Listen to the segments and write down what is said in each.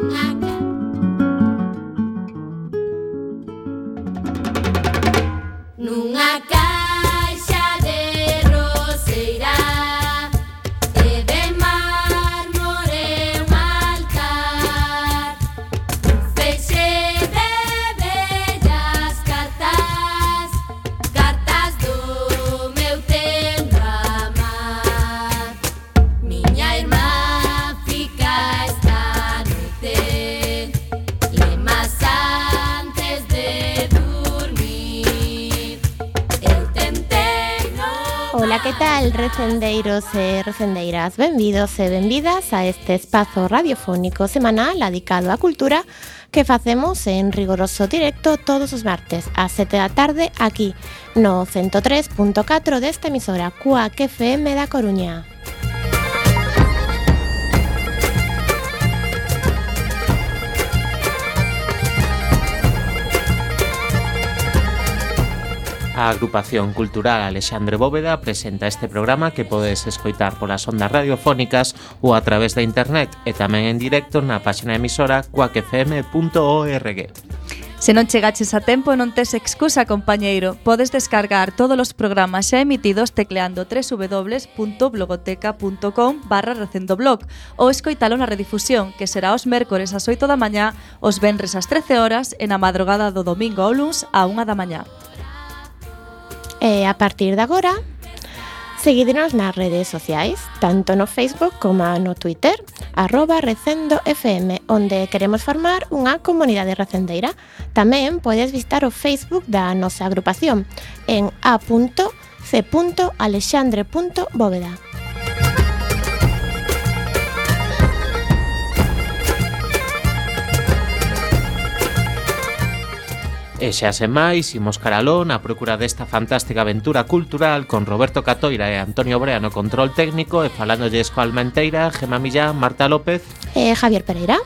I Benvidos e recendeiras, benvidos e benvidas a este espazo radiofónico semanal dedicado á cultura que facemos en rigoroso directo todos os martes a 7 da tarde aquí no 103.4 desta emisora CUAC FM da Coruña. A agrupación cultural Alexandre Bóveda presenta este programa que podes escoitar polas ondas radiofónicas ou a través da internet e tamén en directo na páxina emisora cuacfm.org. Se non chegaches a tempo, non tes excusa, compañeiro. Podes descargar todos os programas xa emitidos tecleando www.blogoteca.com barra recendoblog ou escoitalo na redifusión, que será os mércores ás 8 da mañá, os venres ás 13 horas e na madrugada do domingo ao luns a 1 da mañá. E a partir de agora, seguídenos nas redes sociais, tanto no Facebook como no Twitter, arroba Recendo FM, onde queremos formar unha comunidade recendeira. Tamén podes visitar o Facebook da nosa agrupación en a.c.alexandre.bóveda. E xa sen máis, imos caralón a procura desta fantástica aventura cultural con Roberto Catoira e Antonio Brea no control técnico e falándolle Escoa Almenteira, Gema Millán, Marta López e Javier Pereira.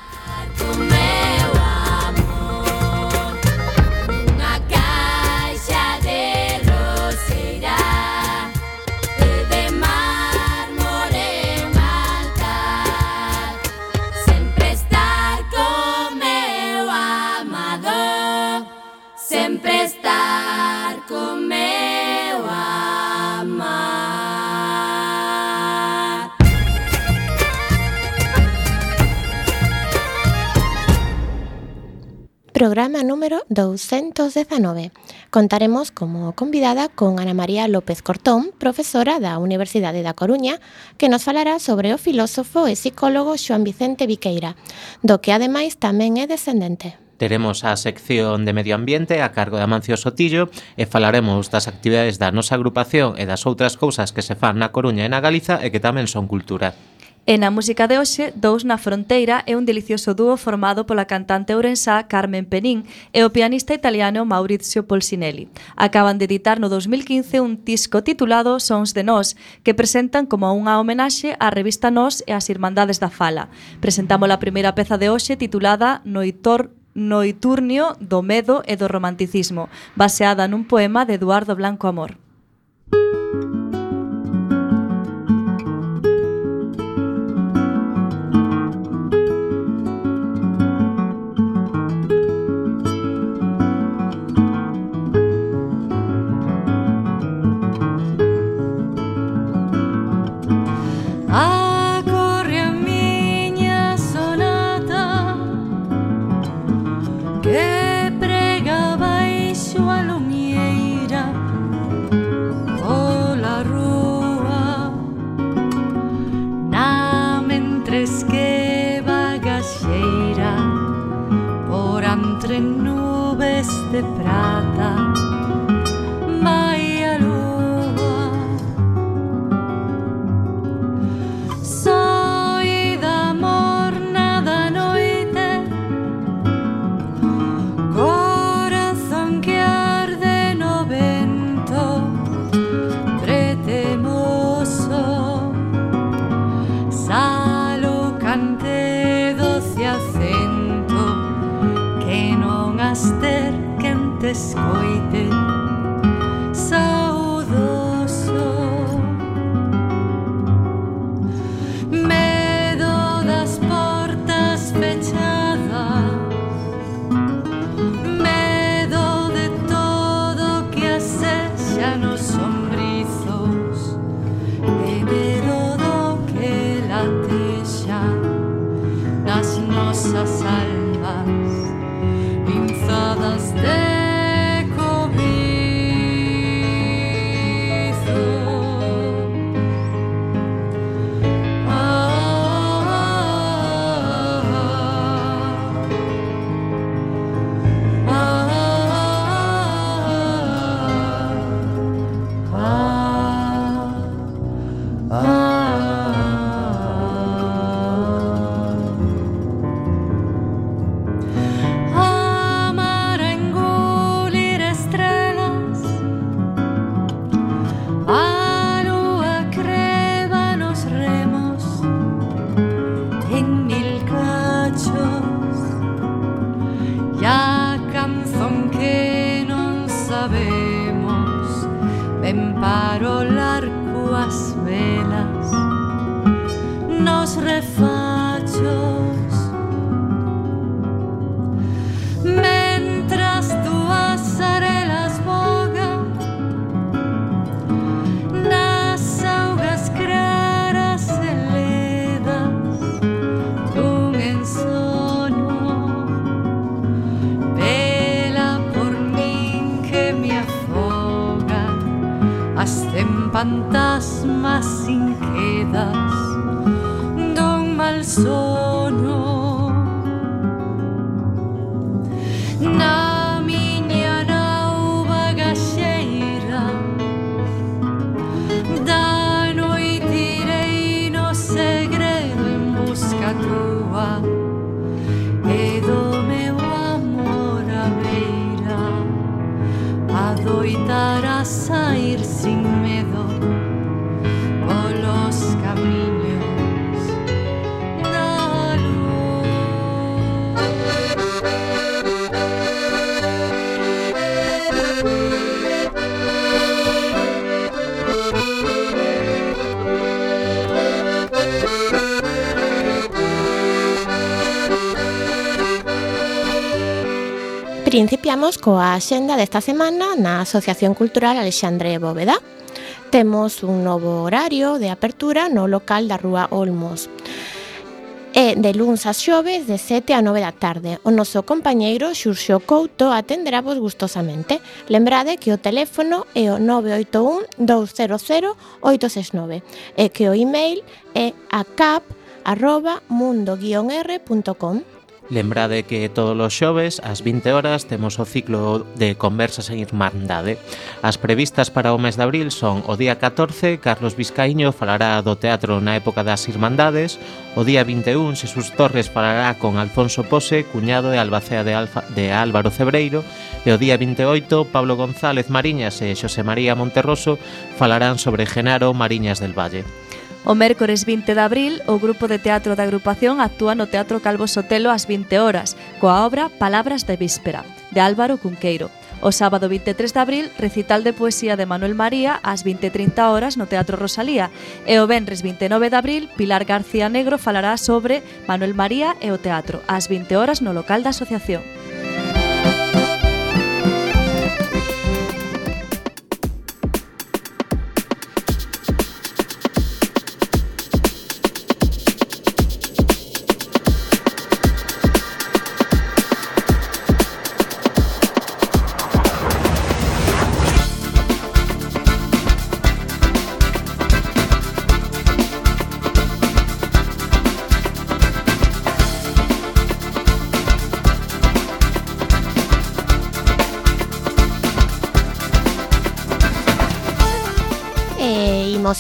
programa número 219. Contaremos como convidada con Ana María López Cortón, profesora da Universidade da Coruña, que nos falará sobre o filósofo e psicólogo Xoan Vicente Viqueira, do que ademais tamén é descendente. Teremos a sección de Medio Ambiente a cargo de Amancio Sotillo e falaremos das actividades da nosa agrupación e das outras cousas que se fan na Coruña e na Galiza e que tamén son cultura. E na música de hoxe, Dous na Fronteira é un delicioso dúo formado pola cantante ourensá Carmen Penín e o pianista italiano Maurizio Polsinelli. Acaban de editar no 2015 un disco titulado Sons de Nós, que presentan como unha homenaxe á revista Nós e ás Irmandades da Fala. Presentamos a primeira peza de hoxe titulada Noitor Noiturnio do medo e do romanticismo, baseada nun poema de Eduardo Blanco Amor. vas a ir sin miedo. Principiamos coa axenda desta semana na Asociación Cultural Alexandre Bóveda. Temos un novo horario de apertura no local da Rúa Olmos. E de luns a xoves de 7 a 9 da tarde. O noso compañeiro Xurxo Couto atenderá vos gustosamente. Lembrade que o teléfono é o 981 200 869 e que o email é acap.mundo-r.com. Lembrade que todos os xoves ás 20 horas temos o ciclo de conversas en Irmandade. As previstas para o mes de abril son o día 14, Carlos Vizcaíño falará do teatro na época das Irmandades, o día 21, Xesús Torres falará con Alfonso Pose, cuñado e albacea de, Alfa, de Álvaro Cebreiro, e o día 28, Pablo González Mariñas e Xosé María Monterroso falarán sobre Genaro Mariñas del Valle. O mércores 20 de abril, o grupo de teatro da agrupación actúa no Teatro Calvo Sotelo ás 20 horas, coa obra Palabras de Víspera, de Álvaro Cunqueiro. O sábado 23 de abril, recital de poesía de Manuel María ás 20.30 horas no Teatro Rosalía. E o venres 29 de abril, Pilar García Negro falará sobre Manuel María e o teatro ás 20 horas no local da asociación.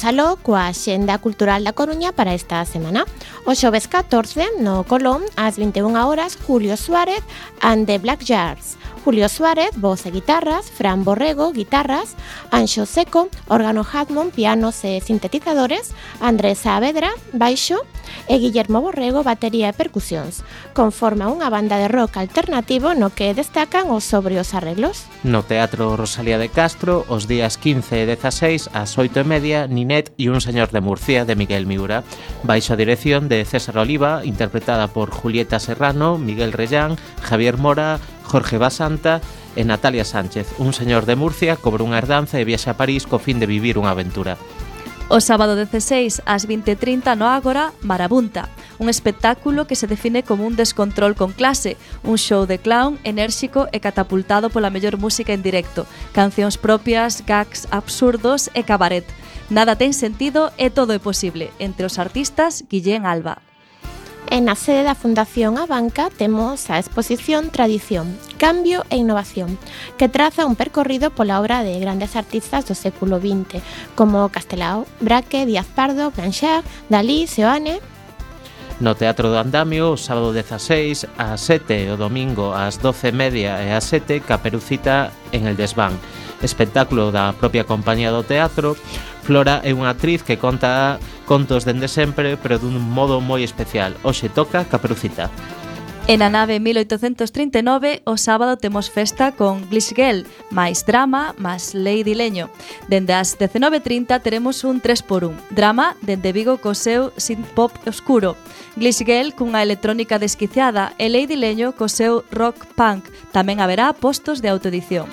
E aló coa Xenda Cultural da Coruña para esta semana. O xoves 14, no Colón, ás 21 horas, Julio Suárez and the Black Jars. Julio Suárez, voz e guitarras, Fran Borrego, guitarras, Anxo Seco, órgano Hammond, pianos e sintetizadores, Andrés Saavedra, baixo, e Guillermo Borrego, batería e percusións. Conforma unha banda de rock alternativo no que destacan os sobrios arreglos. No Teatro Rosalía de Castro, os días 15 e 16 ás 8 e media, Ninet e un señor de Murcia, de Miguel Miura, baixo a dirección de César Oliva, interpretada por Julieta Serrano, Miguel Reyán, Javier Mora, Jorge Basanta e Natalia Sánchez. Un señor de Murcia cobra unha herdanza e viaxa a París co fin de vivir unha aventura. O sábado 16 ás 20.30 no Ágora, Marabunta, un espectáculo que se define como un descontrol con clase, un show de clown enérxico e catapultado pola mellor música en directo, cancións propias, gags absurdos e cabaret. Nada ten sentido e todo é posible, entre os artistas Guillén Alba. E na sede da Fundación Abanca temos a exposición Tradición, Cambio e Innovación, que traza un percorrido pola obra de grandes artistas do século XX, como Castelao, Braque, Díaz Pardo, Blanchard, Dalí, Seoane, no Teatro do Andamio o sábado 16 ás 7 o domingo ás 12 e media e ás 7 Caperucita en el desván espectáculo da propia compañía do teatro. Flora é unha actriz que conta contos dende sempre, pero dun modo moi especial. Hoxe toca Caperucita. En a nave 1839, o sábado temos festa con Glisgel, máis drama, máis Lady Leño. Dende as 19.30 teremos un 3x1, drama dende Vigo co seu synth pop oscuro, Glisgel cunha electrónica desquiciada e Lady Leño co seu rock punk. Tamén haberá postos de autoedición.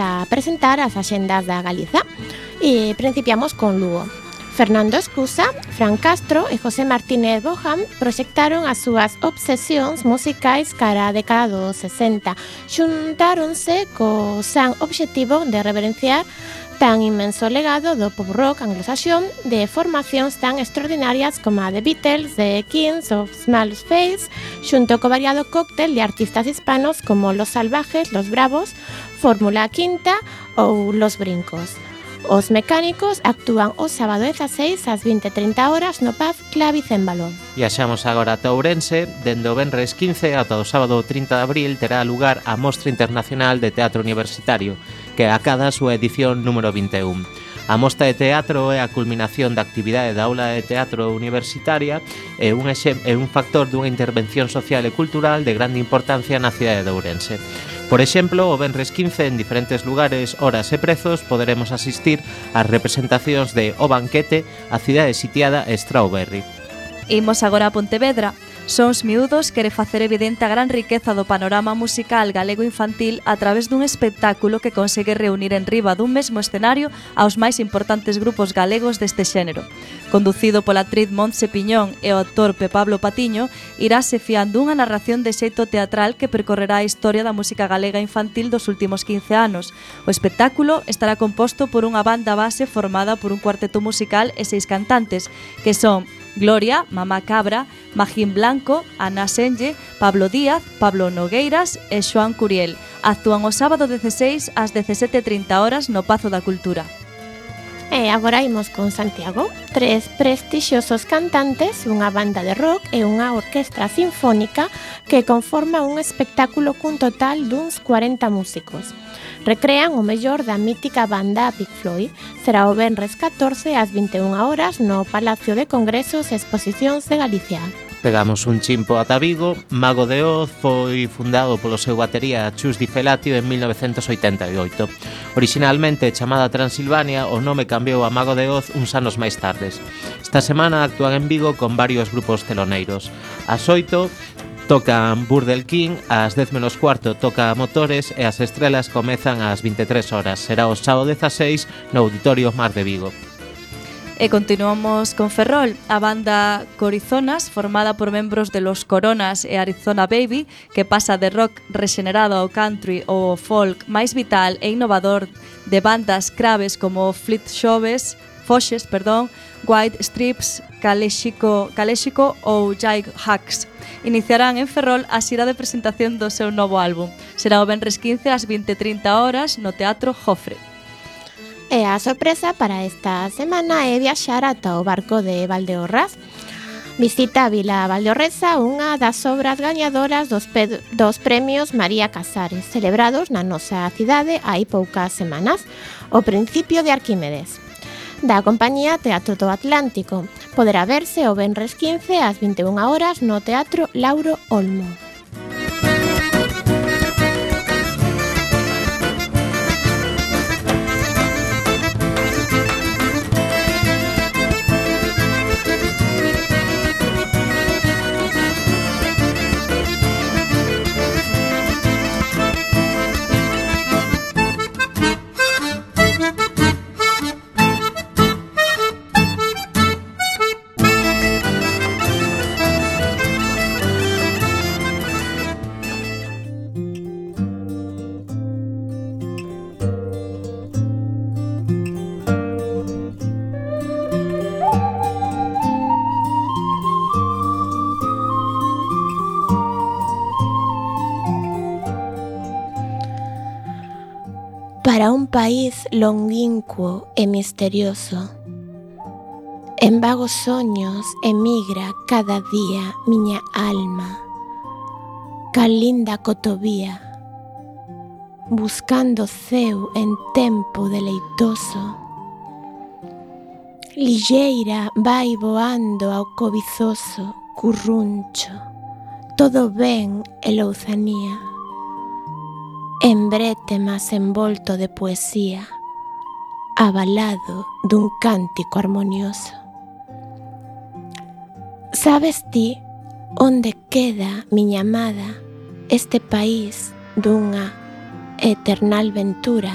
a presentar as axendas da Galiza e principiamos con Lugo. Fernando Escusa, Fran Castro e José Martínez Bojan proxectaron as súas obsesións musicais cara a década dos 60. Xuntáronse co san obxectivo de reverenciar tan inmenso legado do pop rock anglosaxón de formacións tan extraordinarias como a The Beatles, The Kings of Small Face, xunto co variado cóctel de artistas hispanos como Los Salvajes, Los Bravos Fórmula Quinta ou Los Brincos. Os mecánicos actúan o sábado 16 ás 20.30 horas no pub Clavicémbalo. Viaxamos agora ata Ourense, dende o Benres 15 ata o sábado 30 de abril terá lugar a Mostra Internacional de Teatro Universitario, que acada a súa edición número 21. A Mostra de Teatro é a culminación da actividade da aula de teatro universitaria e un, é un factor dunha intervención social e cultural de grande importancia na cidade de Ourense. Por exemplo, o Benres 15 en diferentes lugares, horas e prezos poderemos asistir ás representacións de O Banquete, A Cidade Sitiada e Strawberry. Imos agora a Pontevedra Sons Miúdos quere facer evidente a gran riqueza do panorama musical galego infantil a través dun espectáculo que consegue reunir en riba dun mesmo escenario aos máis importantes grupos galegos deste xénero. Conducido pola actriz Montse Piñón e o actor Pablo Patiño, irase fiando unha narración de xeito teatral que percorrerá a historia da música galega infantil dos últimos 15 anos. O espectáculo estará composto por unha banda base formada por un cuarteto musical e seis cantantes, que son Gloria, Mamá Cabra, Magín Blanco, Ana Senlle, Pablo Díaz, Pablo Nogueiras e Xoan Curiel. Actúan o sábado 16 ás 17.30 horas no Pazo da Cultura. E agora imos con Santiago, tres prestixiosos cantantes, unha banda de rock e unha orquestra sinfónica que conforma un espectáculo cun total duns 40 músicos. Recrean o mellor da mítica banda Pink Floyd. Será o Benres 14 ás 21 horas no Palacio de Congresos e Exposicións de Galicia. Pegamos un chimpo ata Vigo, Mago de Oz foi fundado polo seu batería Chus Di Felatio en 1988. Originalmente chamada Transilvania, o nome cambiou a Mago de Oz uns anos máis tardes. Esta semana actúan en Vigo con varios grupos teloneiros. As oito tocan Burdel King, ás 10 menos cuarto toca Motores e as estrelas comezan ás 23 horas. Será o sábado 16 no Auditorio Mar de Vigo. E continuamos con Ferrol, a banda Corizonas, formada por membros de Los Coronas e Arizona Baby, que pasa de rock rexenerado ao country ou ao folk máis vital e innovador de bandas craves como Fleet Shoves, Foxes, perdón, White Strips, Caléxico, Caléxico ou Jai Hacks. Iniciarán en Ferrol a xira de presentación do seu novo álbum. Será o Benres 15 ás 20.30 horas no Teatro Jofre. E a sorpresa para esta semana é viaxar ata o barco de Valdeorraz. Visita a Vila Valdeorreza unha das obras gañadoras dos, pe dos premios María Casares, celebrados na nosa cidade hai poucas semanas, o principio de Arquímedes da compañía Teatro do Atlántico. Poderá verse o Benres 15 ás 21 horas no Teatro Lauro Olmo. país longínquo e misterioso. En vagos soños emigra cada día miña alma, calinda cotovía, buscando ceu en tempo deleitoso. Lilleira vai voando ao cobizoso curruncho, todo ben e louzanía. En brete mas envolto de poesía, avalado dun cántico armonioso. Sabes ti onde queda, miña amada, este país dunha eternal ventura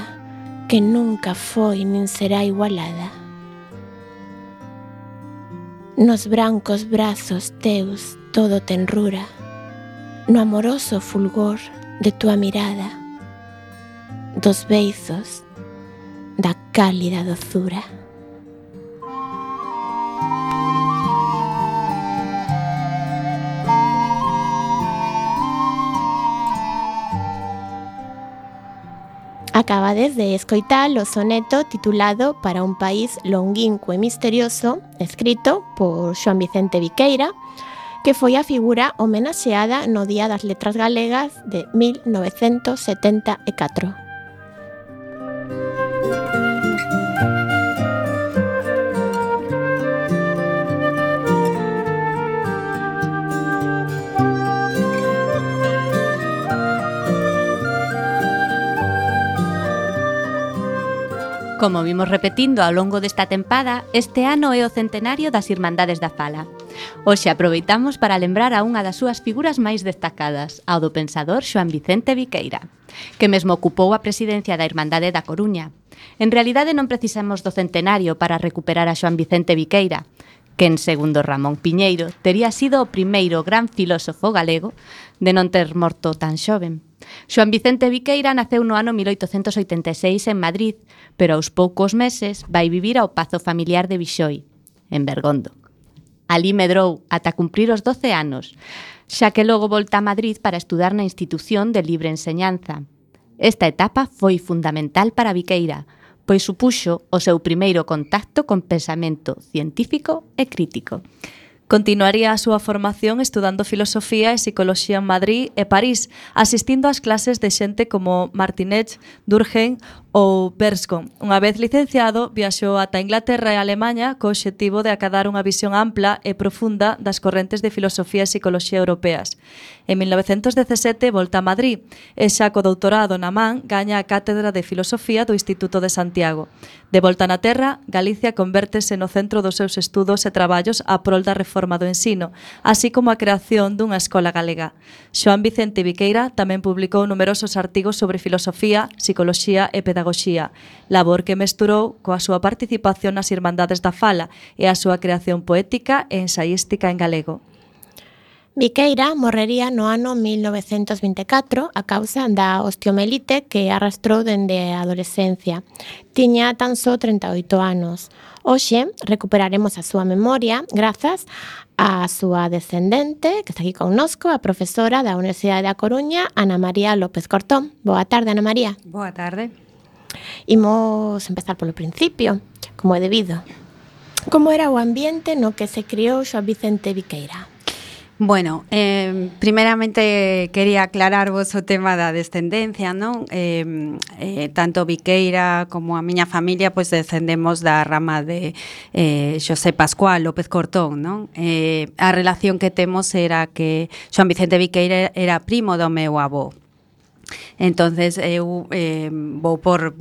que nunca foi nin será igualada? Nos brancos brazos teus todo tenrura, no amoroso fulgor de tua mirada, dos beizos da cálida dozura. Acabades de escoitar o soneto titulado Para un país longuinco e misterioso, escrito por Xoan Vicente Viqueira, que foi a figura homenaxeada no Día das Letras Galegas de 1974. Como vimos repetindo ao longo desta tempada, este ano é o centenario das Irmandades da Fala. Hoxe aproveitamos para lembrar a unha das súas figuras máis destacadas, ao do pensador Xoan Vicente Viqueira, que mesmo ocupou a presidencia da Irmandade da Coruña. En realidade non precisamos do centenario para recuperar a Xoan Vicente Viqueira, que en segundo Ramón Piñeiro tería sido o primeiro gran filósofo galego de non ter morto tan xoven. Xoan Vicente Viqueira naceu no ano 1886 en Madrid, pero aos poucos meses vai vivir ao pazo familiar de Bixoi, en Bergondo. Alí medrou ata cumprir os 12 anos, xa que logo volta a Madrid para estudar na institución de libre enseñanza. Esta etapa foi fundamental para Viqueira, pois supuxo o seu primeiro contacto con pensamento científico e crítico. Continuaría a súa formación estudando filosofía e psicoloxía en Madrid e París, asistindo ás clases de xente como Martinet, Durkheim ou Berscom. Unha vez licenciado, viaxou ata Inglaterra e Alemanha co obxectivo de acadar unha visión ampla e profunda das correntes de filosofía e psicoloxía europeas. En 1917 volta a Madrid e xa co doutorado na man gaña a Cátedra de Filosofía do Instituto de Santiago. De volta na Terra, Galicia convértese no centro dos seus estudos e traballos a prol da reforma do ensino, así como a creación dunha escola galega. Xoan Vicente Viqueira tamén publicou numerosos artigos sobre filosofía, psicoloxía e pedagogía pedagoxía, labor que mesturou coa súa participación nas Irmandades da Fala e a súa creación poética e ensaística en galego. Viqueira morrería no ano 1924 a causa da osteomelite que arrastrou dende a adolescencia. Tiña tan só 38 anos. Hoxe recuperaremos a súa memoria grazas á súa descendente que está aquí connosco, a profesora da Universidade da Coruña, Ana María López Cortón. Boa tarde, Ana María. Boa tarde. Imos empezar polo principio, como é debido. Como era o ambiente no que se criou Xoan Vicente Viqueira? Bueno, eh, primeramente quería aclararvos o tema da descendencia, non? Eh, eh, tanto Viqueira como a miña familia pois descendemos da rama de eh, Xosé Pascual López Cortón, non? Eh, a relación que temos era que Xoan Vicente Viqueira era primo do meu avó entonces eu eh, vou por,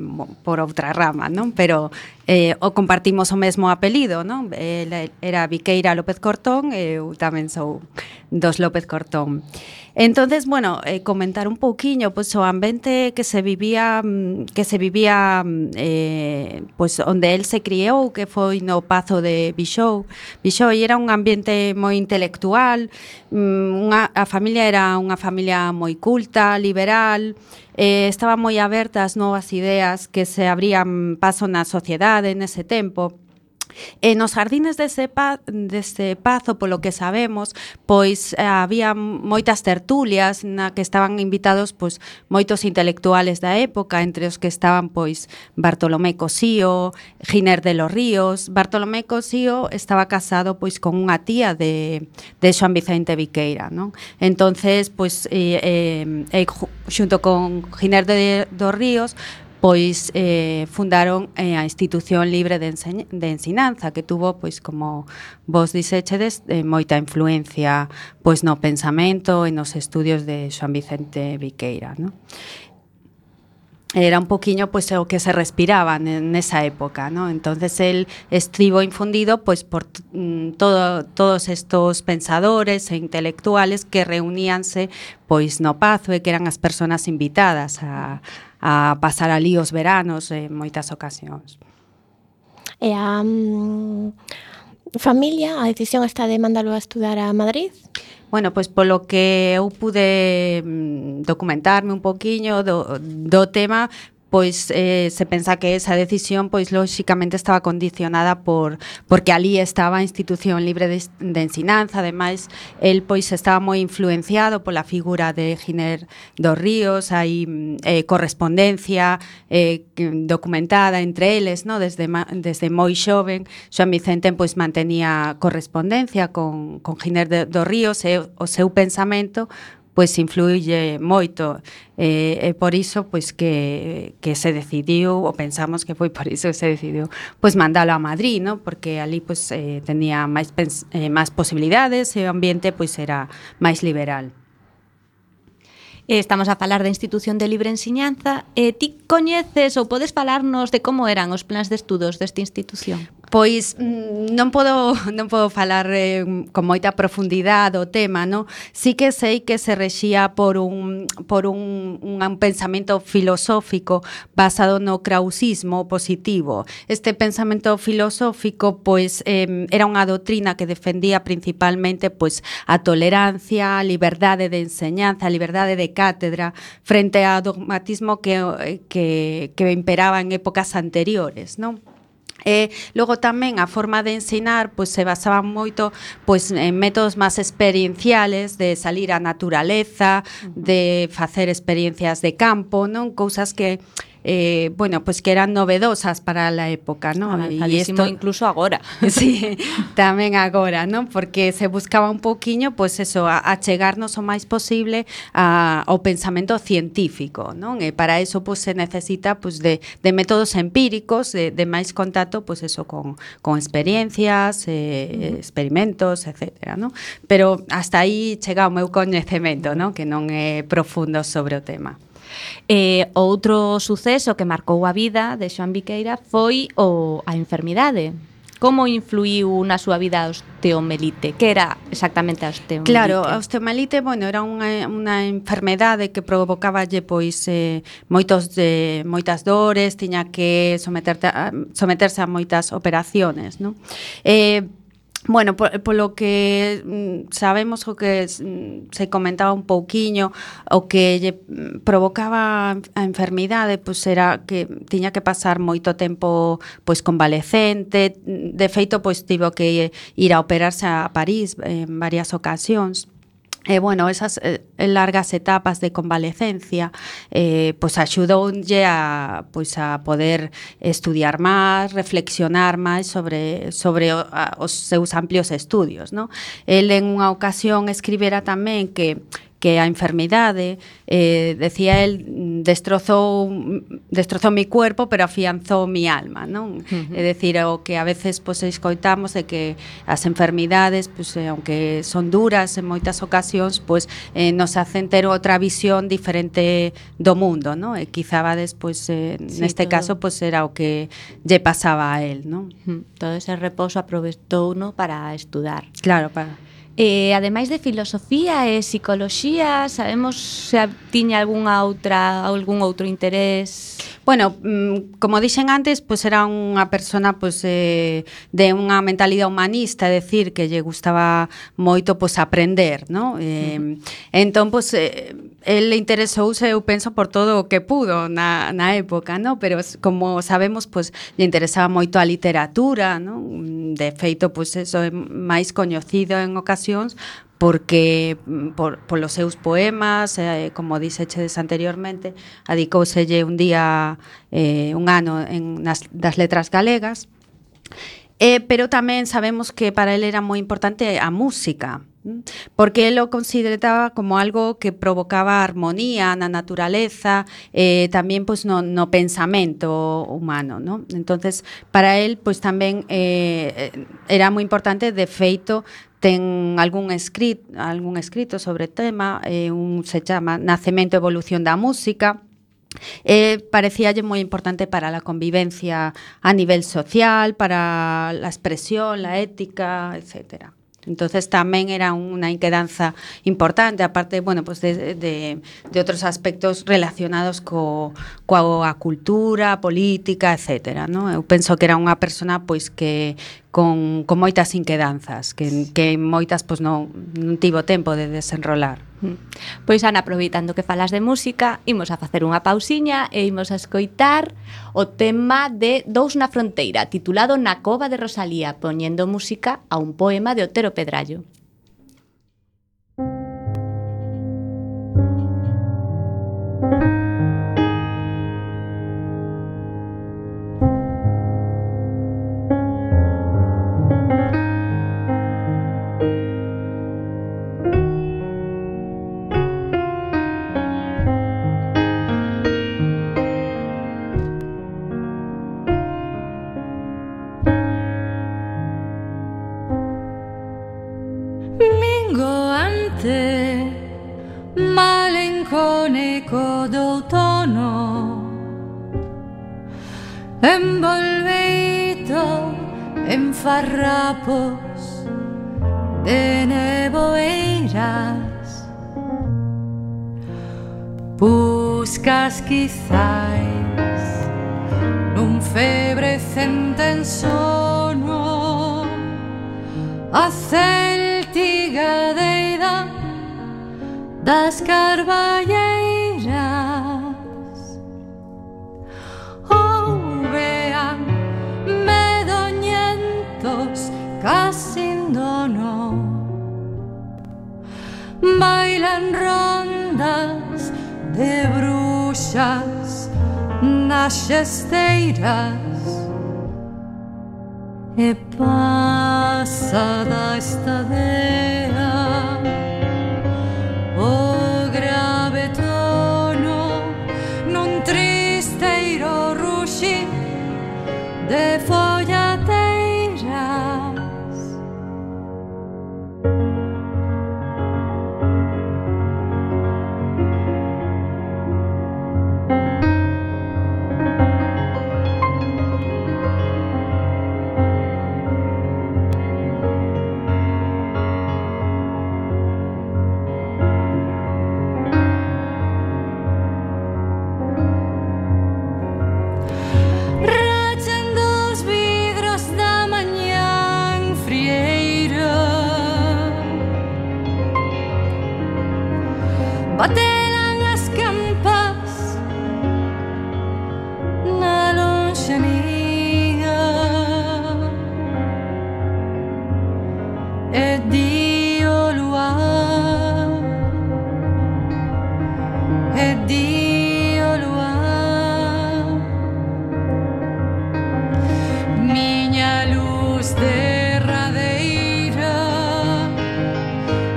por outra rama, non? Pero eh, o compartimos o mesmo apelido, non? Ela era Viqueira López Cortón e eu tamén sou dos López Cortón. Entonces, bueno, eh, comentar un pouquiño pois pues, o ambiente que se vivía mm, que se vivía mm, eh, pois pues, onde el se criou, que foi no Pazo de Bixou. Bixou era un ambiente moi intelectual, mm, unha, a familia era unha familia moi culta, liberal, eh, estaba moi aberta ás novas ideas que se abrían paso na sociedade nese tempo E nos jardines dese, pa, dese pazo, polo que sabemos, pois eh, había moitas tertulias na que estaban invitados pois moitos intelectuales da época, entre os que estaban pois Bartolomé Cosío, Giner de los Ríos. Bartolomé Cosío estaba casado pois con unha tía de, de Xoan Vicente Viqueira, non? Entonces, pois eh, eh, eh xunto con Giner de, dos Ríos, pois eh, fundaron eh, a Institución Libre de, Enseñ de Ensinanza, que tuvo, pois como vos disechedes eh, moita influencia pois no pensamento e nos estudios de Xoan Vicente Viqueira. No? era un poquinho pois o que se respiraba nesa época, ¿no? Entonces el estribo infundido pois por mm, todo, todos estos pensadores e intelectuales que reuníanse pois no Pazo e que eran as persoas invitadas a a pasar ali os veranos en moitas ocasións. E a um, familia, a decisión está de mandalo a estudar a Madrid? Bueno, pois polo que eu pude mm, documentarme un poquiño do, do tema, pois eh, se pensa que esa decisión pois lóxicamente estaba condicionada por porque ali estaba a institución libre de, de ensinanza, ademais el pois estaba moi influenciado pola figura de Giner dos Ríos, hai mm, eh, correspondencia eh, documentada entre eles, no, desde desde moi xoven, Xoan Vicente pois mantenía correspondencia con con Giner dos Ríos. E o seu pensamento pois influye moito e, e por iso pois que, que se decidiu ou pensamos que foi por iso que se decidiu pois mandalo a Madrid, no? porque ali pois eh, tenía máis eh, máis posibilidades e o ambiente pois era máis liberal. Eh, estamos a falar da Institución de Libre Enseñanza. E ti coñeces ou podes falarnos de como eran os plans de estudos desta institución? pois mm, non podo non podo falar eh, con moita profundidade do tema, no? Si que sei que se rexía por un por un, un, un pensamento filosófico basado no krausismo positivo. Este pensamento filosófico pois eh, era unha doutrina que defendía principalmente pois a tolerancia, a liberdade de enseñanza, a liberdade de cátedra frente ao dogmatismo que eh, que que imperaba en épocas anteriores, non? Eh, e logo tamén a forma de ensinar pois se basaba moito pois en métodos máis experienciales de salir á naturaleza, de facer experiencias de campo, non cousas que eh, bueno, pues que eran novedosas para la época, ¿no? Y isto incluso agora. Sí, tamén agora, ¿no? Porque se buscaba un poquiño, pues eso, a, a chegarnos o máis posible a, ao pensamento científico, non? E eh, para eso pues, se necesita pues, de, de métodos empíricos, de, de máis contacto, pues, eso con, con experiencias, eh, uh -huh. experimentos, etcétera, ¿no? Pero hasta aí chega o meu coñecemento, ¿no? Que non é profundo sobre o tema. E outro suceso que marcou a vida de Xoan Viqueira foi o a enfermidade, como influiu na súa vida a osteomelite? Que era exactamente a osteomelite? Claro, a osteomelite, bueno, era unha, unha enfermedade que provocáballe pois eh, moitos de moitas dores, tiña que someterte a, someterse a moitas operaciones, non? Eh, Bueno, por, polo que mm, sabemos o que mm, se comentaba un pouquiño o que lle mm, provocaba a enfermidade, pois era que tiña que pasar moito tempo pois convalecente, de feito pois tivo que ir a operarse a París en varias ocasións. E, eh, bueno, esas eh, largas etapas de convalecencia eh, pois axudounlle a, pois a poder estudiar máis, reflexionar máis sobre, sobre o, a, os seus amplios estudios. No? El en unha ocasión escribera tamén que que a enfermidade, eh, decía el, destrozou, destrozou mi cuerpo, pero afianzou mi alma, non? Uh -huh. É dicir, o que a veces pois, escoitamos é que as enfermidades, pois, eh, aunque son duras en moitas ocasións, pois, eh, nos hacen ter outra visión diferente do mundo, non? E quizá despois pois, eh, sí, neste todo. caso, pois, era o que lle pasaba a él, non? Uh -huh. Todo ese reposo aproveitou, ¿no? para estudar. Claro, para E ademais de filosofía e psicoloxía, sabemos se tiña algunha outra algún outro interés? Bueno, mm, como dixen antes, pois pues era unha persona pois pues, eh, de unha mentalidade humanista, é decir, que lle gustaba moito pois pues, aprender, ¿no? Eh, uh -huh. entón pois eh, el interesouse, eu penso, por todo o que pudo na, na época, ¿no? Pero como sabemos, pois lle interesaba moito a literatura, ¿no? De feito, pois eso é máis coñecido en ocasións porque mm, por, polos seus poemas, eh, como dixeches anteriormente, adicouselle un día eh, un ano en nas das letras galegas Eh, pero tamén sabemos que para él era moi importante a música, porque él o consideraba como algo que provocaba armonía na naturaleza, eh, tamén pois no, no pensamento humano, ¿no? Entonces, para él pois tamén eh, eh, era moi importante, de feito, ten algún escrito, algún escrito sobre tema, eh, un se chama Nacemento e evolución da música, eh, parecíalle moi importante para a convivencia a nivel social, para a expresión, a ética, etcétera. Entonces tamén era unha inquedanza importante, aparte, bueno, pues de, de, de outros aspectos relacionados co, coa cultura, política, etc. ¿no? Eu penso que era unha persona pois que, con, con moitas inquedanzas que, que moitas pois, non, non tivo tempo de desenrolar. Mm. Pois Ana, aproveitando que falas de música, imos a facer unha pausiña e imos a escoitar o tema de Dous na fronteira, titulado Na cova de Rosalía, poñendo música a un poema de Otero Pedrallo. trapos de neboeiras Buscas quizáis nun febre sono A céltiga deida das carballas tiran rondas de bruxas nas xesteiras e pasada esta dea o grave tono nun tristeiro ruxi de derradeira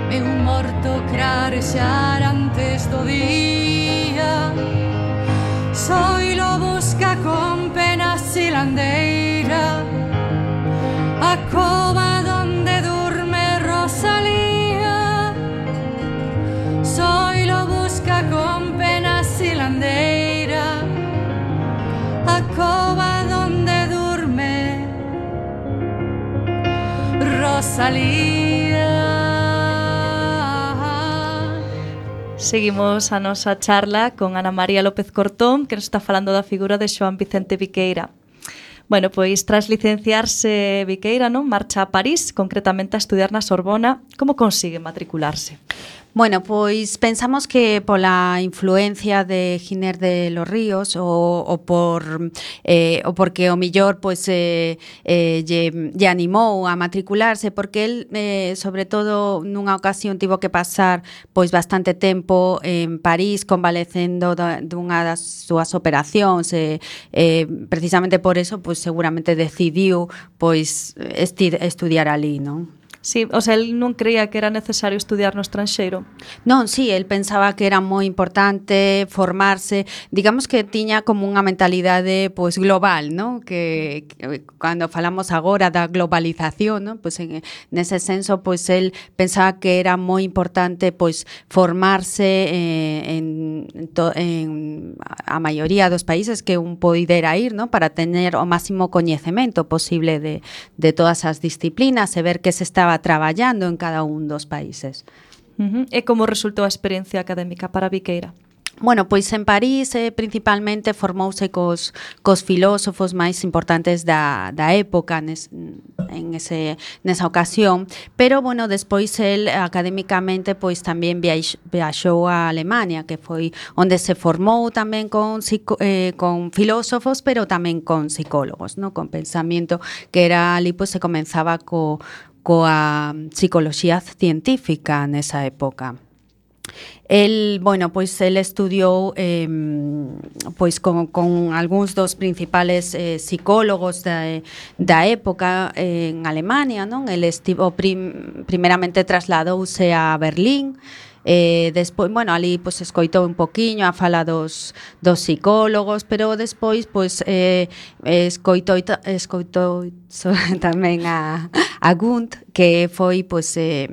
Meu morto crarexar antes do día. Soy lo busca con penas silandeiras salida. Seguimos a nosa charla con Ana María López Cortón, que nos está falando da figura de Xoan Vicente Viqueira. Bueno, pois tras licenciarse Viqueira, non, marcha a París, concretamente a estudiar na Sorbona. Como consigue matricularse? Bueno, pois pensamos que pola influencia de Giner de los Ríos o, o por eh, o porque o millor pois eh, eh, lle, lle animou a matricularse porque el eh, sobre todo nunha ocasión tivo que pasar pois bastante tempo en París convalecendo da, dunha das súas operacións e eh, eh, precisamente por eso pois seguramente decidiu pois esti, estudiar ali, non? Sí, o sea, el non creía que era necesario estudiar no estranxeiro. Non, sí, el pensaba que era moi importante formarse, digamos que tiña como unha mentalidade pois pues, global, ¿no? Que, que cando falamos agora da globalización, ¿no? Pois pues, en nese senso pois pues, el pensaba que era moi importante pois formarse eh, en to, en a maioría dos países que un poidera ir, ¿no? Para tener o máximo coñecemento posible de de todas as disciplinas e ver que se estaba traballando en cada un dos países. Uh -huh. E como resultou a experiencia académica para Viqueira? Bueno, pois en París eh, principalmente formouse cos, cos filósofos máis importantes da, da época nes, en ese, nesa ocasión, pero bueno, despois el académicamente pois tamén viax, viaxou a Alemania, que foi onde se formou tamén con, psico, eh, con filósofos, pero tamén con psicólogos, no? con pensamento que era ali pois se comenzaba co, coa psicoloxía científica nesa época. El, bueno, pois el estudiou eh, pois con, con algúns dos principales eh, psicólogos da, da época eh, en Alemania, non? El estivo prim, primeramente trasladouse a Berlín, eh, Eh, despois, bueno, ali pois escoitou un poquiño a fala dos, dos psicólogos, pero despois pois eh, escoitou escoitou tamén a a Gunt que foi pois eh,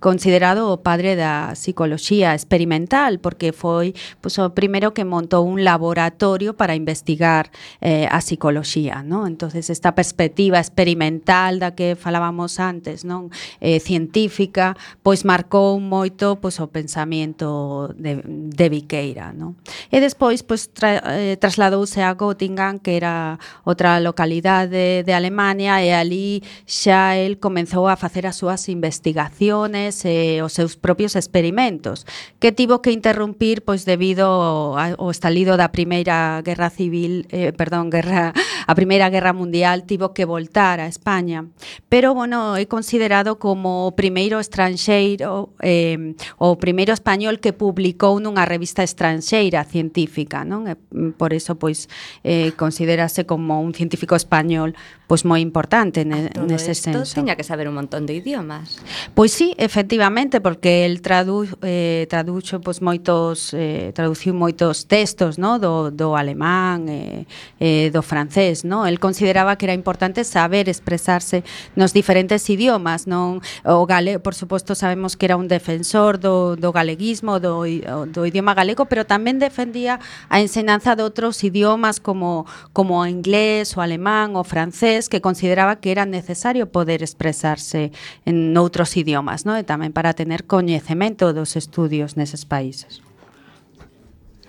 considerado o padre da psicoloxía experimental porque foi pois, o primeiro que montou un laboratorio para investigar eh, a psicoloxía ¿no? entonces esta perspectiva experimental da que falábamos antes non eh, científica pois marcou moito pois, o pensamento de, de Viqueira ¿no? e despois pois, tra, eh, trasladouse a Göttingen que era outra localidade de, de Alemania e ali xa el comenzou a facer as súas investigacións investigaciones e eh, os seus propios experimentos, que tivo que interrumpir pois debido ao estalido da Primeira Guerra Civil, eh, perdón, guerra a Primeira Guerra Mundial tivo que voltar a España. Pero bueno, é considerado como o primeiro estranxeiro eh, o primeiro español que publicou nunha revista estranxeira científica, non? E por iso pois eh, considerase como un científico español pois moi importante ne, ah, Todo nese senso. Tiña que saber un montón de idiomas. Pois sí, efectivamente, porque el tradu, eh, traduxo pois moitos eh, traduciu moitos textos, no, do, do alemán, eh, eh, do francés, no? El consideraba que era importante saber expresarse nos diferentes idiomas, non? O gale, por suposto, sabemos que era un defensor do, do galeguismo, do, do idioma galego, pero tamén defendía a enseñanza de outros idiomas como como o inglés, o alemán, o francés portugués que consideraba que era necesario poder expresarse en outros idiomas, ¿no? E tamén para tener coñecemento dos estudios neses países.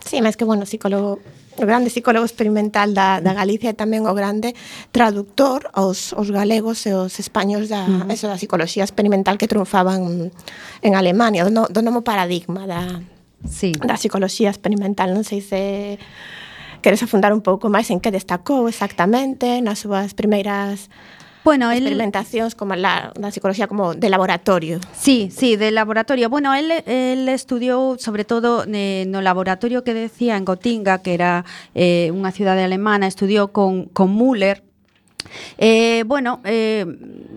Sí, máis que, bueno, psicólogo o grande psicólogo experimental da, da Galicia e tamén o grande traductor aos, aos galegos e os españoles da, uh -huh. eso, da psicología experimental que triunfaban en Alemania, do, do novo paradigma da, sí. da psicología experimental. Non sei se Queres afundar un pouco máis en que destacou exactamente nas súas primeiras Bueno, experimentacións él... como la, la psicología como de laboratorio. Sí, sí, de laboratorio. Bueno, él, él estudiou sobre todo eh, no laboratorio que decía en Gotinga, que era eh, unha cidade alemana, estudiou con, con Müller, Eh, bueno, eh,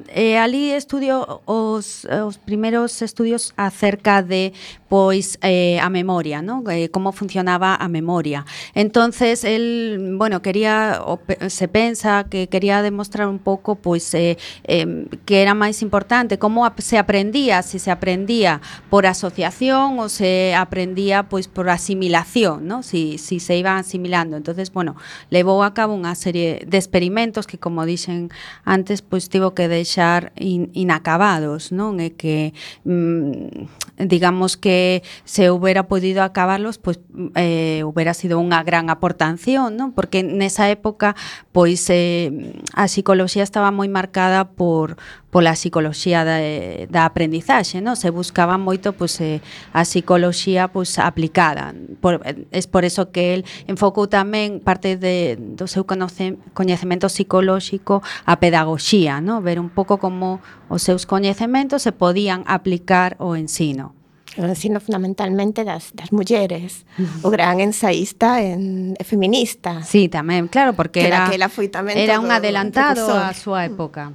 eh, ali estudio os, os primeiros estudios acerca de pois eh, a memoria, ¿no? Eh, como funcionaba a memoria. Entonces él, bueno, quería o, se pensa que quería demostrar un pouco pois eh, eh, que era máis importante como se aprendía, se si se aprendía por asociación ou se aprendía pois por asimilación, ¿no? Si si se iban asimilando. Entonces, bueno, levou a cabo unha serie de experimentos que como como dixen antes, pois tivo que deixar in, inacabados, non? E que mm, digamos que se houbera podido acabarlos, pois eh, houbera sido unha gran aportación, non? Porque nesa época, pois eh, a psicología estaba moi marcada por pola psicoloxía da, da aprendizaxe, non? Se buscaba moito pois eh, a psicoloxía pois aplicada. Por, es por eso que el enfocou tamén parte de do seu coñecemento psicolóxico a pedagogía, non? Ver un pouco como os seus coñecementos se podían aplicar ao ensino o ensino fundamentalmente das, das mulleres, o gran ensaísta en, e feminista. Sí, tamén, claro, porque que era, era foi tamén era un adelantado á súa época.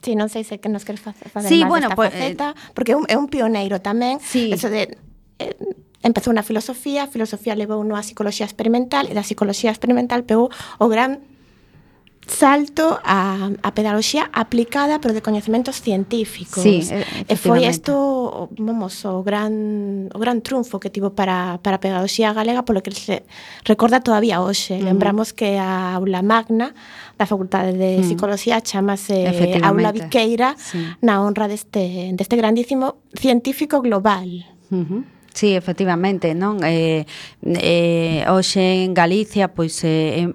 Sí, non sei se que nos queres facer sí, máis bueno, desta pues, faceta, eh, porque é un, é un pioneiro tamén, sí. eso de eh, empezou na filosofía, a filosofía levou no a psicología experimental e da psicología experimental pegou o gran salto a, a pedagogía aplicada pero de coñecementos científicos. Sí, e foi isto, vamos, o gran o gran triunfo que tivo para para a pedagoxía galega polo que se recorda todavía hoxe. Mm. Lembramos que a aula magna da Facultade de mm. Psicología chamase Aula Viqueira sí. na honra deste deste grandísimo científico global. Uh -huh. Sí, efectivamente, non? Eh, eh, hoxe en Galicia pois eh, é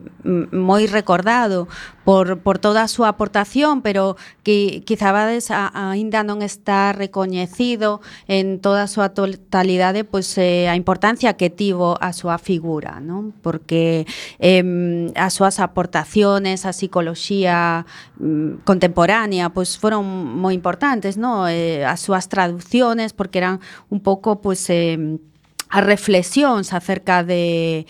moi recordado por, por toda a súa aportación, pero que quizabades a, aínda non está recoñecido en toda a súa totalidade pois eh, a importancia que tivo a súa figura, non? Porque eh, as súas aportaciones á psicoloxía mm, contemporánea pois foron moi importantes, non? Eh, as súas traducciones porque eran un pouco pois eh, as reflexións acerca de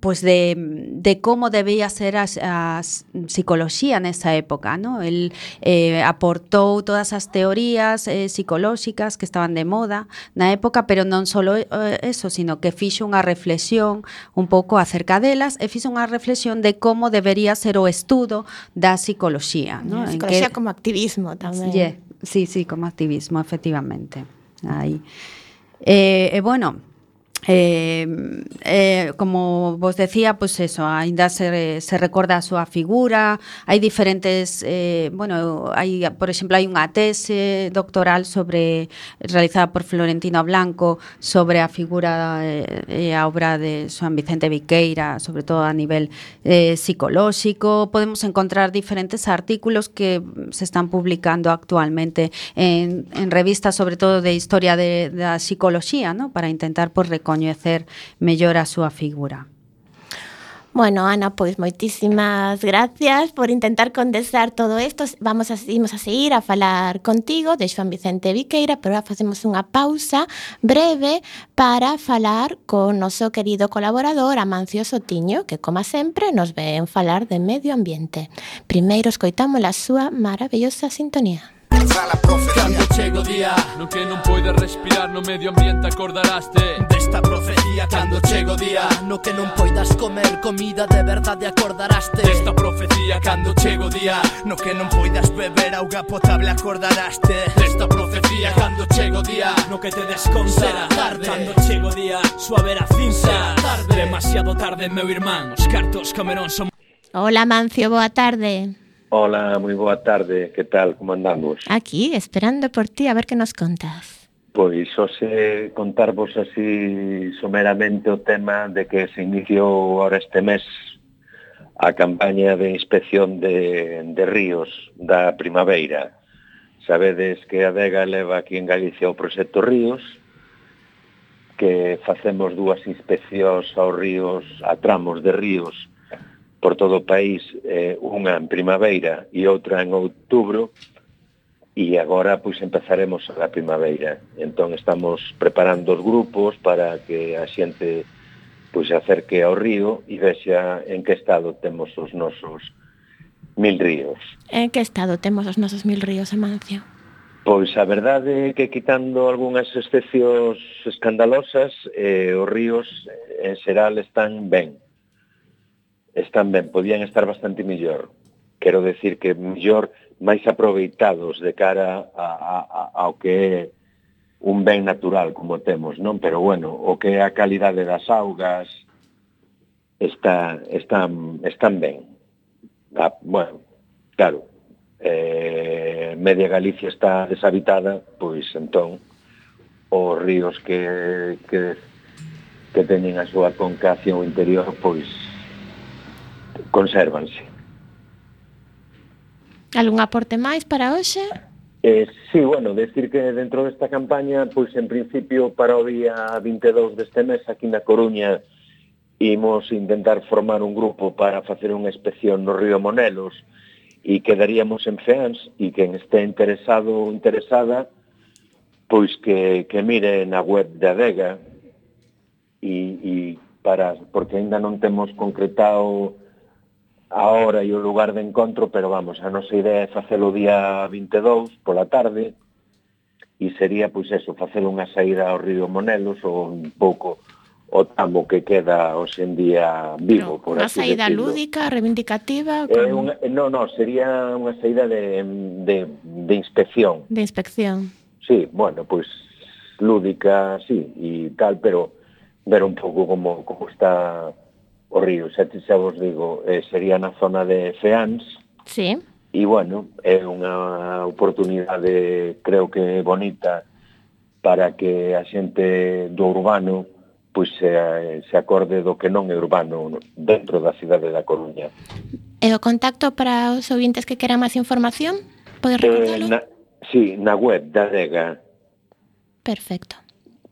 pues de, de como debía ser a, a psicología nesa época, ¿no? El eh, aportou todas as teorías eh, psicolóxicas que estaban de moda na época, pero non só eh, eso, sino que fixo unha reflexión un pouco acerca delas e fixo unha reflexión de como debería ser o estudo da psicología, ¿no? Yeah, psicología que... como activismo tamén. Yeah, sí, sí, como activismo, efectivamente. Aí. Eh, eh, bueno, Eh, eh, como vos decía, pois pues eso, aínda se, se recorda a súa figura, hai diferentes, eh, bueno, hai, por exemplo, hai unha tese doctoral sobre realizada por Florentino Blanco sobre a figura eh, e eh, a obra de San Vicente Viqueira, sobre todo a nivel eh, psicolóxico. Podemos encontrar diferentes artículos que se están publicando actualmente en, en revistas, sobre todo de historia de, da psicología, ¿no? para intentar por pues, coñecer mellor a súa figura. Bueno, Ana, pois moitísimas gracias por intentar condensar todo isto. Vamos a, imos a seguir a falar contigo de Xoan Vicente Viqueira, pero ahora facemos unha pausa breve para falar con noso querido colaborador Amancio Sotiño, que como sempre nos ven falar de medio ambiente. Primeiro escoitamos a súa maravillosa sintonía alcanzar profecía. Cando chego día. No que non poides respirar no medio ambiente acordaraste Desta profecía cando chego día. No que non poidas comer comida de verdade acordaraste Desta profecía cando chego día. No que non poidas beber auga potable acordaraste Desta profecía cando chego día. No que te desconta Será tarde. Cando chego día. Suave a cinza tarde. Demasiado tarde meu irmán. Os cartos Camerón son Hola Mancio, boa tarde. Hola, moi boa tarde, que tal, como andamos? Aquí, esperando por ti, a ver que nos contas. Pois, hoxe contarvos así someramente o tema de que se iniciou ahora este mes a campaña de inspección de, de ríos da primavera. Sabedes que a Vega leva aquí en Galicia o proxecto Ríos, que facemos dúas inspeccións aos ríos, a tramos de ríos, por todo o país, eh, unha en primavera e outra en outubro, e agora pois empezaremos a primavera. Entón estamos preparando os grupos para que a xente pois acerque ao río e vexa en que estado temos os nosos mil ríos. En que estado temos os nosos mil ríos, Amancio? Pois a verdade é que quitando algunhas excepcións escandalosas, eh, os ríos eh, en xeral están ben están ben, podían estar bastante mellor. Quero decir que mellor máis aproveitados de cara a, a, a, ao que é un ben natural como temos, non? Pero bueno, o que é a calidade das augas está, están, están ben. Ah, bueno, claro, eh, media Galicia está deshabitada, pois entón os ríos que, que, que teñen a súa concación interior, pois consérvanse. Algún aporte máis para hoxe? Eh, sí, bueno, decir que dentro desta campaña, pois en principio para o día 22 deste mes aquí na Coruña imos intentar formar un grupo para facer unha inspección no río Monelos e quedaríamos en FEANS e quen este interesado ou interesada pois que, que mire na web da ADEGA e, e para, porque ainda non temos concretado a hora e o lugar de encontro, pero vamos, a nosa idea é facelo o día 22 pola tarde e sería, pois eso, facer unha saída ao río Monelos ou un pouco o tamo que queda hoxe en día vivo, Pero, por así decirlo. Unha saída lúdica, reivindicativa? Con... Eh, unha, no, no, sería unha saída de, de, de inspección. De inspección. Sí, bueno, pois lúdica, sí, e tal, pero ver un pouco como, como está o río Sete, xa vos digo, eh, sería na zona de Feans. Sí. E, bueno, é unha oportunidade, creo que bonita, para que a xente do urbano pois se, se acorde do que non é urbano dentro da cidade da Coruña. E o contacto para os ouvintes que queran máis información? Podes eh, recordalo? Eh, na, sí, na web da DEGA. Perfecto.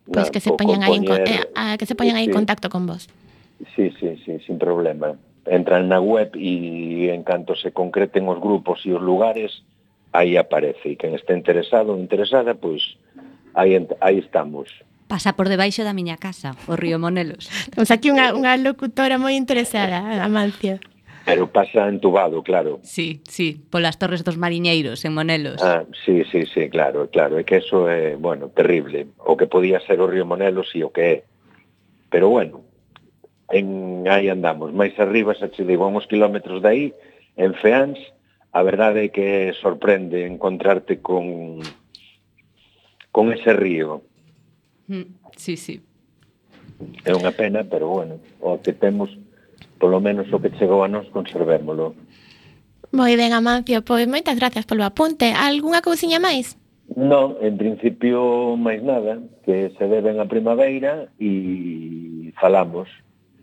Pois pues que se poñan aí en, eh, a, que se poñan aí en contacto con vos. Sí, sí, sí, sin problema. Entran na web e en canto se concreten os grupos e os lugares, aí aparece. E quen este interesado ou interesada, pois aí, aí estamos pasa por debaixo da miña casa, o río Monelos. Temos aquí unha, unha locutora moi interesada, Amancio. Pero pasa entubado, claro. Sí, sí, polas Torres dos Mariñeiros, en Monelos. Ah, sí, sí, sí, claro, claro. É que eso é, bueno, terrible. O que podía ser o río Monelos e o que é. Pero bueno, en aí andamos, máis arriba xa che digo, uns kilómetros de aí, en Feans, a verdade é que sorprende encontrarte con con ese río. Mm, sí, sí. É unha pena, pero bueno, o que temos, polo menos o que chegou a nós, conservémolo. Moi ben, Amancio, pois moitas gracias polo apunte. Algúnha cousiña máis? Non, en principio máis nada, que se deben a primavera e falamos.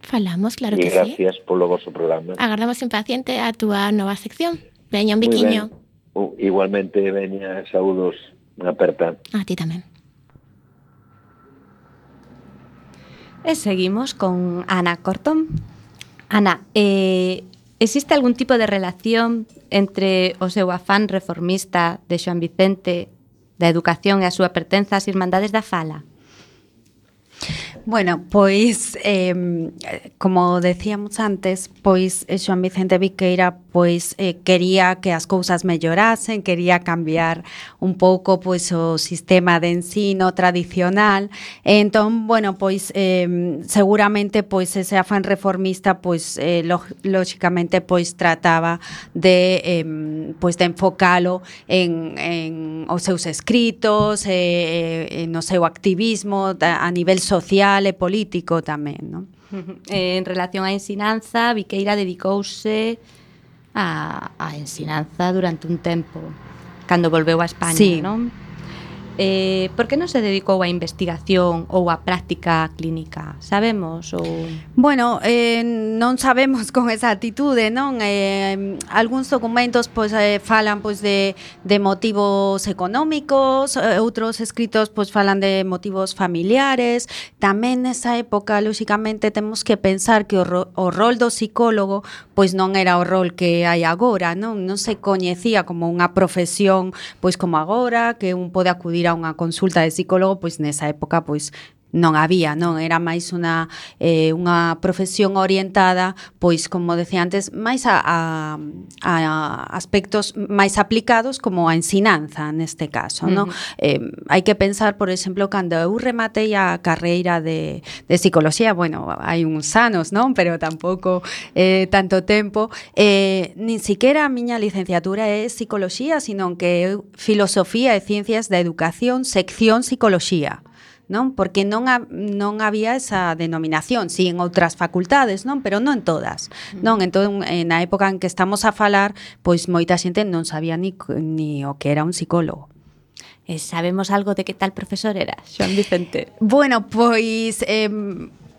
Falamos, claro e que gracias sí. gracias polo vosso programa. Agardamos impaciente a túa nova sección. Veña un biquiño. Uh, igualmente, veña, saúdos, aperta. A ti tamén. E eh, seguimos con Ana Cortón. Ana, eh, existe algún tipo de relación entre o seu afán reformista de Xoan Vicente da educación e a súa pertenza ás Irmandades da Fala? Bueno, pois, eh, como decíamos antes, pois eh, Xoan Vicente Viqueira pois eh, quería que as cousas mellorasen, quería cambiar un pouco pois o sistema de ensino tradicional. E entón, bueno, pois eh, seguramente pois ese afán reformista pois eh, lógicamente pois trataba de eh, pois de enfocalo en, en os seus escritos, eh, eh no seu activismo a nivel social social e político tamén, non? Eh, en relación á ensinanza, Viqueira dedicouse a, a ensinanza durante un tempo, cando volveu a España, sí. non? Eh, por que non se dedicou á investigación ou á práctica clínica? Sabemos ou Bueno, eh, non sabemos con esa atitude, non? Eh, algúns documentos pois eh, falan pois de de motivos económicos, eh, outros escritos pois falan de motivos familiares. Tamén nesa época, lóxicamente, temos que pensar que o, ro o rol do psicólogo pois non era o rol que hai agora, non? Non se coñecía como unha profesión pois como agora, que un pode acudir ir a unha consulta de psicólogo, pois nesa época pois non había, non era máis unha eh, unha profesión orientada, pois como decía antes, máis a, a, a aspectos máis aplicados como a ensinanza neste caso, non? Uh -huh. Eh, hai que pensar, por exemplo, cando eu rematei a carreira de, de psicología, bueno, hai uns anos, non? Pero tampouco eh, tanto tempo, eh, nin siquiera a miña licenciatura é psicoloxía, sino que é filosofía e ciencias da educación, sección psicoloxía non? Porque non ha, non había esa denominación, si sí, en outras facultades, non, pero non en todas. Non, entón na época en que estamos a falar, pois moita xente non sabía ni, ni o que era un psicólogo. Eh, sabemos algo de que tal profesor era, Xoan Vicente? Bueno, pois eh,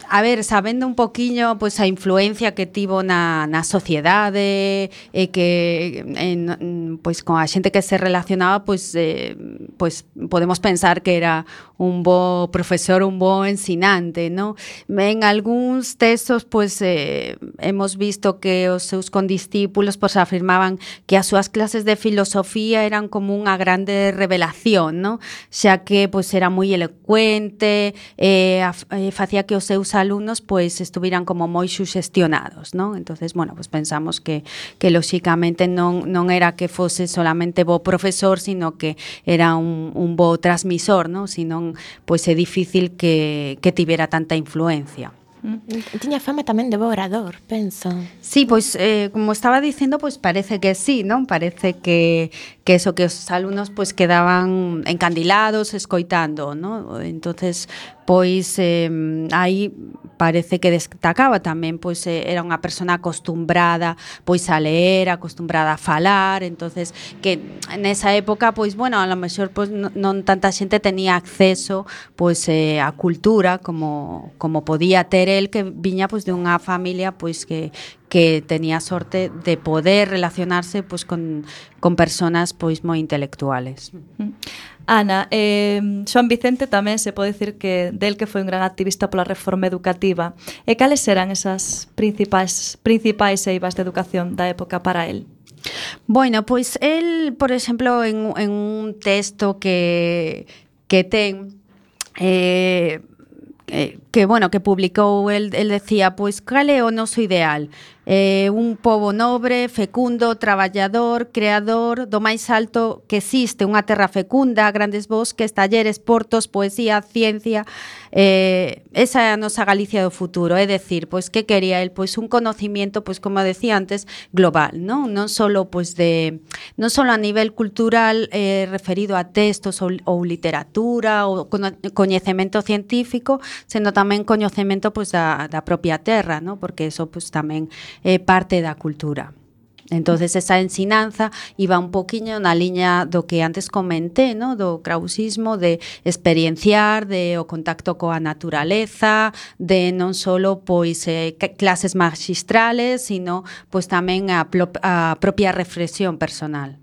a ver, sabendo un poquiño pois a influencia que tivo na na sociedade e que en, pois con a xente que se relacionaba, pois eh, pois podemos pensar que era un bo profesor, un bo ensinante, ¿no? En algúns textos pois eh, hemos visto que os seus condiscípulos pois afirmaban que as súas clases de filosofía eran como unha grande revelación, ¿no? Xa que pois era moi elocuente, eh, eh, facía que os seus alumnos pois estuviran como moi suxestionados, non? Entonces, bueno, pues pensamos que que lóxicamente non non era que fose solamente bo profesor, sino que era un un bo transmisor, non? Sino pois é difícil que que tivera tanta influencia. Mm, tiña fama tamén de bo orador, penso. Sí, pois eh, como estaba dicindo, pois parece que sí, non? Parece que que eso que os alumnos pois quedaban encandilados escoitando, non? Entonces, pois eh, aí parece que destacaba tamén pois eh, era unha persona acostumbrada pois a ler, acostumbrada a falar, entonces que nesa época pois bueno, a lo mellor pois non tanta xente tenía acceso pois eh, a cultura como como podía ter el que viña pois de unha familia pois que que tenía sorte de poder relacionarse pois con con personas pois moi intelectuales. Mm -hmm. Ana, eh, Xoan Vicente tamén se pode dicir que del que foi un gran activista pola reforma educativa. E cales eran esas principais, principais eivas de educación da época para él? Bueno, pois el, por exemplo, en, en un texto que, que ten... Eh, eh, que bueno, que publicou el, el decía, pois cal é o noso ideal? Eh, un pobo nobre, fecundo, traballador, creador, do máis alto que existe, unha terra fecunda, grandes bosques, talleres, portos, poesía, ciencia. Eh, esa é a nosa Galicia do futuro, é dicir, pois que quería el, pois un conocimiento, pois como decía antes, global, non? Non solo pois de non solo a nivel cultural eh, referido a textos ou, ou literatura ou coñecemento científico, sendo tamén coñecemento pois, da, da propia terra, no? porque eso pois, tamén é eh, parte da cultura. Entonces esa ensinanza iba un poquiño na liña do que antes comenté, ¿no? do krausismo, de experienciar, de o contacto coa naturaleza, de non solo pois eh, clases magistrales, sino pois tamén a, a propia reflexión personal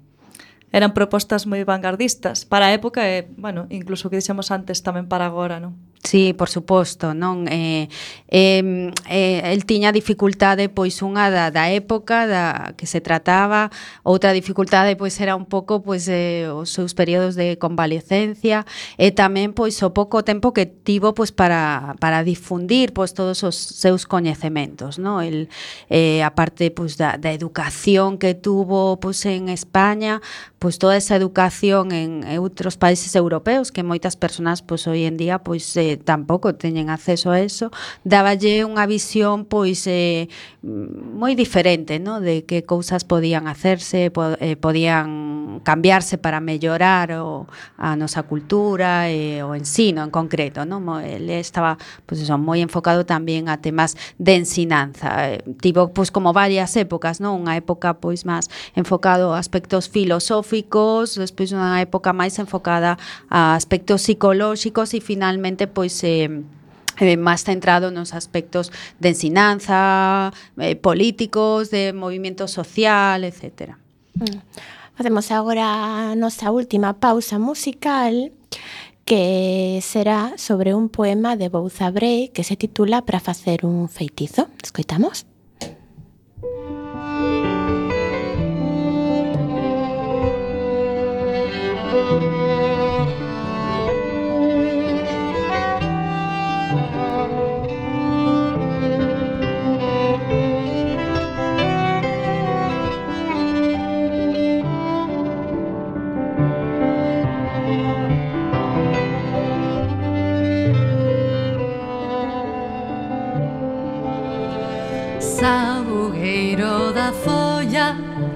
eran propostas moi vanguardistas para a época e, bueno, incluso que dixemos antes tamén para agora, non? Sí, por suposto, non eh, eh, eh, el tiña dificultade pois unha da, da época da que se trataba, outra dificultade pois era un pouco pois eh, os seus períodos de convalecencia e tamén pois o pouco tempo que tivo pois para, para difundir pois todos os seus coñecementos, non? El eh, a parte pois da, da educación que tuvo pois en España, pois toda esa educación en outros países europeos que moitas persoas pois hoxe en día pois eh, tampouco teñen acceso a eso, dáballe unha visión pois eh, moi diferente, no? de que cousas podían hacerse, po, eh, podían cambiarse para mellorar o, a nosa cultura e eh, o ensino en concreto, no? Ele estaba pois eso, moi enfocado tamén a temas de ensinanza. Eh, tivo pois como varias épocas, no? Unha época pois máis enfocado a aspectos filosóficos, despois unha época máis enfocada a aspectos psicolóxicos e finalmente pois pois eh, eh, máis centrado nos aspectos de ensinanza, eh, políticos, de movimento social, etc. Facemos mm. agora a nosa última pausa musical que será sobre un poema de Bouza Brey que se titula Para facer un feitizo. Escoitamos?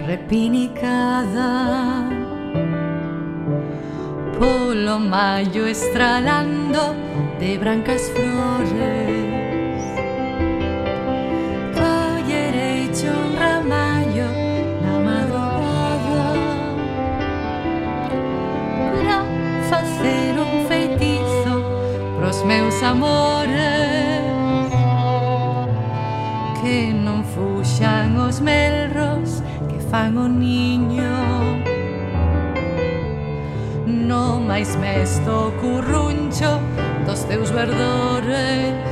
Repinicada. Polo maio estralando de brancas flores. Collerei un ramallo na madrugada. Para facer un feitizo pros meus amores. Que non fuxan os melros que fan o niño. No máis mesto curruncho dos teus verdores.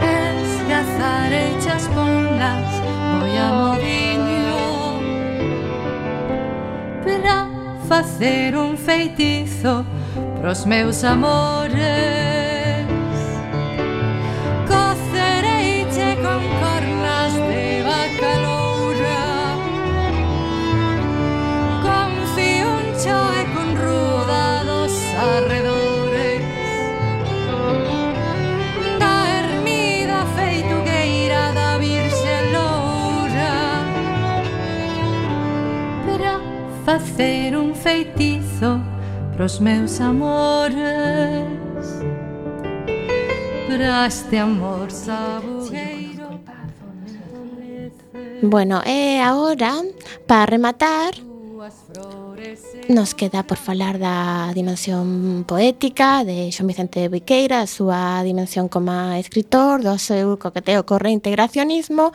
Esgazar e chas pongas moi amodiño Para facer un feitizo pros meus amores. pros meus amores para este amor sabugueiro Bueno, e agora, para rematar, Nos queda por falar da dimensión poética de Xon Vicente Viqueira, a súa dimensión como escritor, do seu coqueteo co reintegracionismo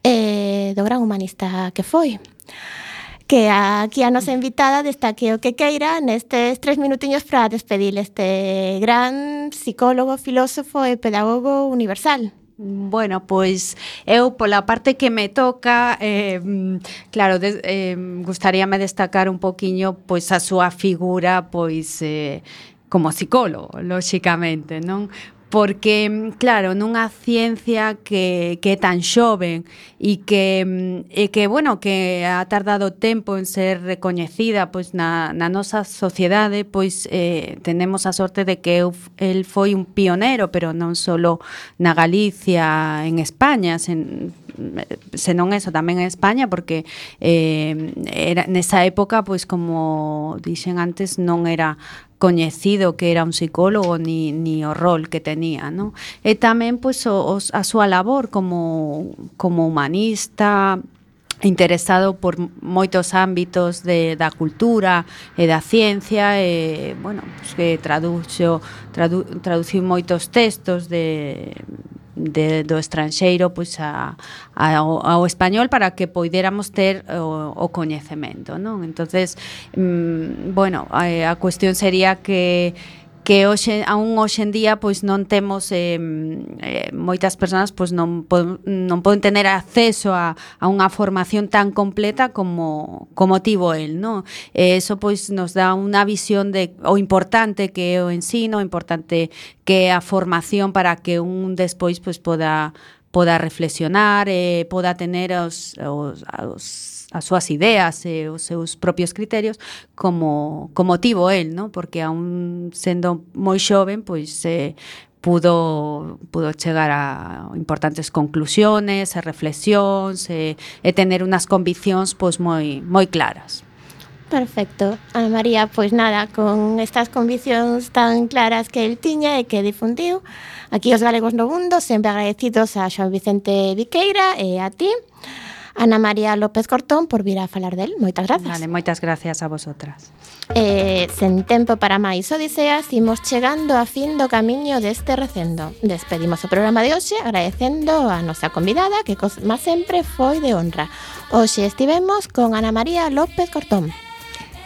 e eh, do gran humanista que foi que aquí a nosa invitada destaque o que queira nestes tres minutiños para despedir este gran psicólogo, filósofo e pedagogo universal. Bueno, pois eu pola parte que me toca, eh, claro, des, eh, gustaríame destacar un poquiño pois a súa figura, pois eh, como psicólogo, lóxicamente, non? porque, claro, nunha ciencia que, que é tan xoven e que, e que, bueno, que ha tardado tempo en ser recoñecida pois na, na nosa sociedade, pois eh, tenemos a sorte de que eu, el foi un pionero, pero non só na Galicia, en España, sen, senón eso tamén en España porque eh, era, nesa época pois como dixen antes non era coñecido que era un psicólogo ni, ni o rol que tenía, ¿no? E tamén pois os, a súa labor como como humanista, interesado por moitos ámbitos de, da cultura e da ciencia e, bueno, pues, que traduxo, tradu, traduciu moitos textos de de, do estranxeiro pois a, a, ao, ao español para que poidéramos ter o, o coñecemento, non? Entonces, mm, bueno, a, a cuestión sería que que hoxe, aún hoxe en día pois non temos eh, moitas persoas pois non, po, non poden tener acceso a, a unha formación tan completa como, como tivo el, no? E eso pois nos dá unha visión de o importante que é o ensino, o importante que é a formación para que un despois pois poda poda reflexionar, eh, poda tener os, os, os as súas ideas eh, e os seus propios criterios como como tivo el, ¿no? Porque aún sendo moi xoven, pois eh, pudo pudo chegar a importantes conclusiones, e reflexións e, e eh, tener unas conviccións pois moi moi claras. Perfecto. Ana María, pois nada, con estas conviccións tan claras que el tiña e que difundiu, aquí os galegos no mundo, sempre agradecidos a Xoan Vicente Viqueira e a ti. Ana María López Cortón por vir a falar del. Moitas grazas. Vale, moitas gracias a vosotras. Eh, sen tempo para máis odiseas, imos chegando a fin do camiño deste recendo. Despedimos o programa de hoxe agradecendo a nosa convidada que, como sempre, foi de honra. Hoxe estivemos con Ana María López Cortón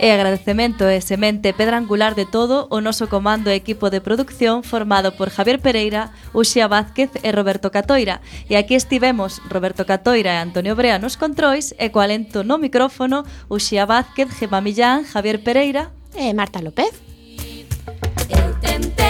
e agradecemento e semente pedra angular de todo o noso comando e equipo de produción formado por Javier Pereira, Uxía Vázquez e Roberto Catoira. E aquí estivemos Roberto Catoira e Antonio Brea nos controis e co alento no micrófono Uxía Vázquez, Gemma Millán, Javier Pereira e Marta López. Eu tentei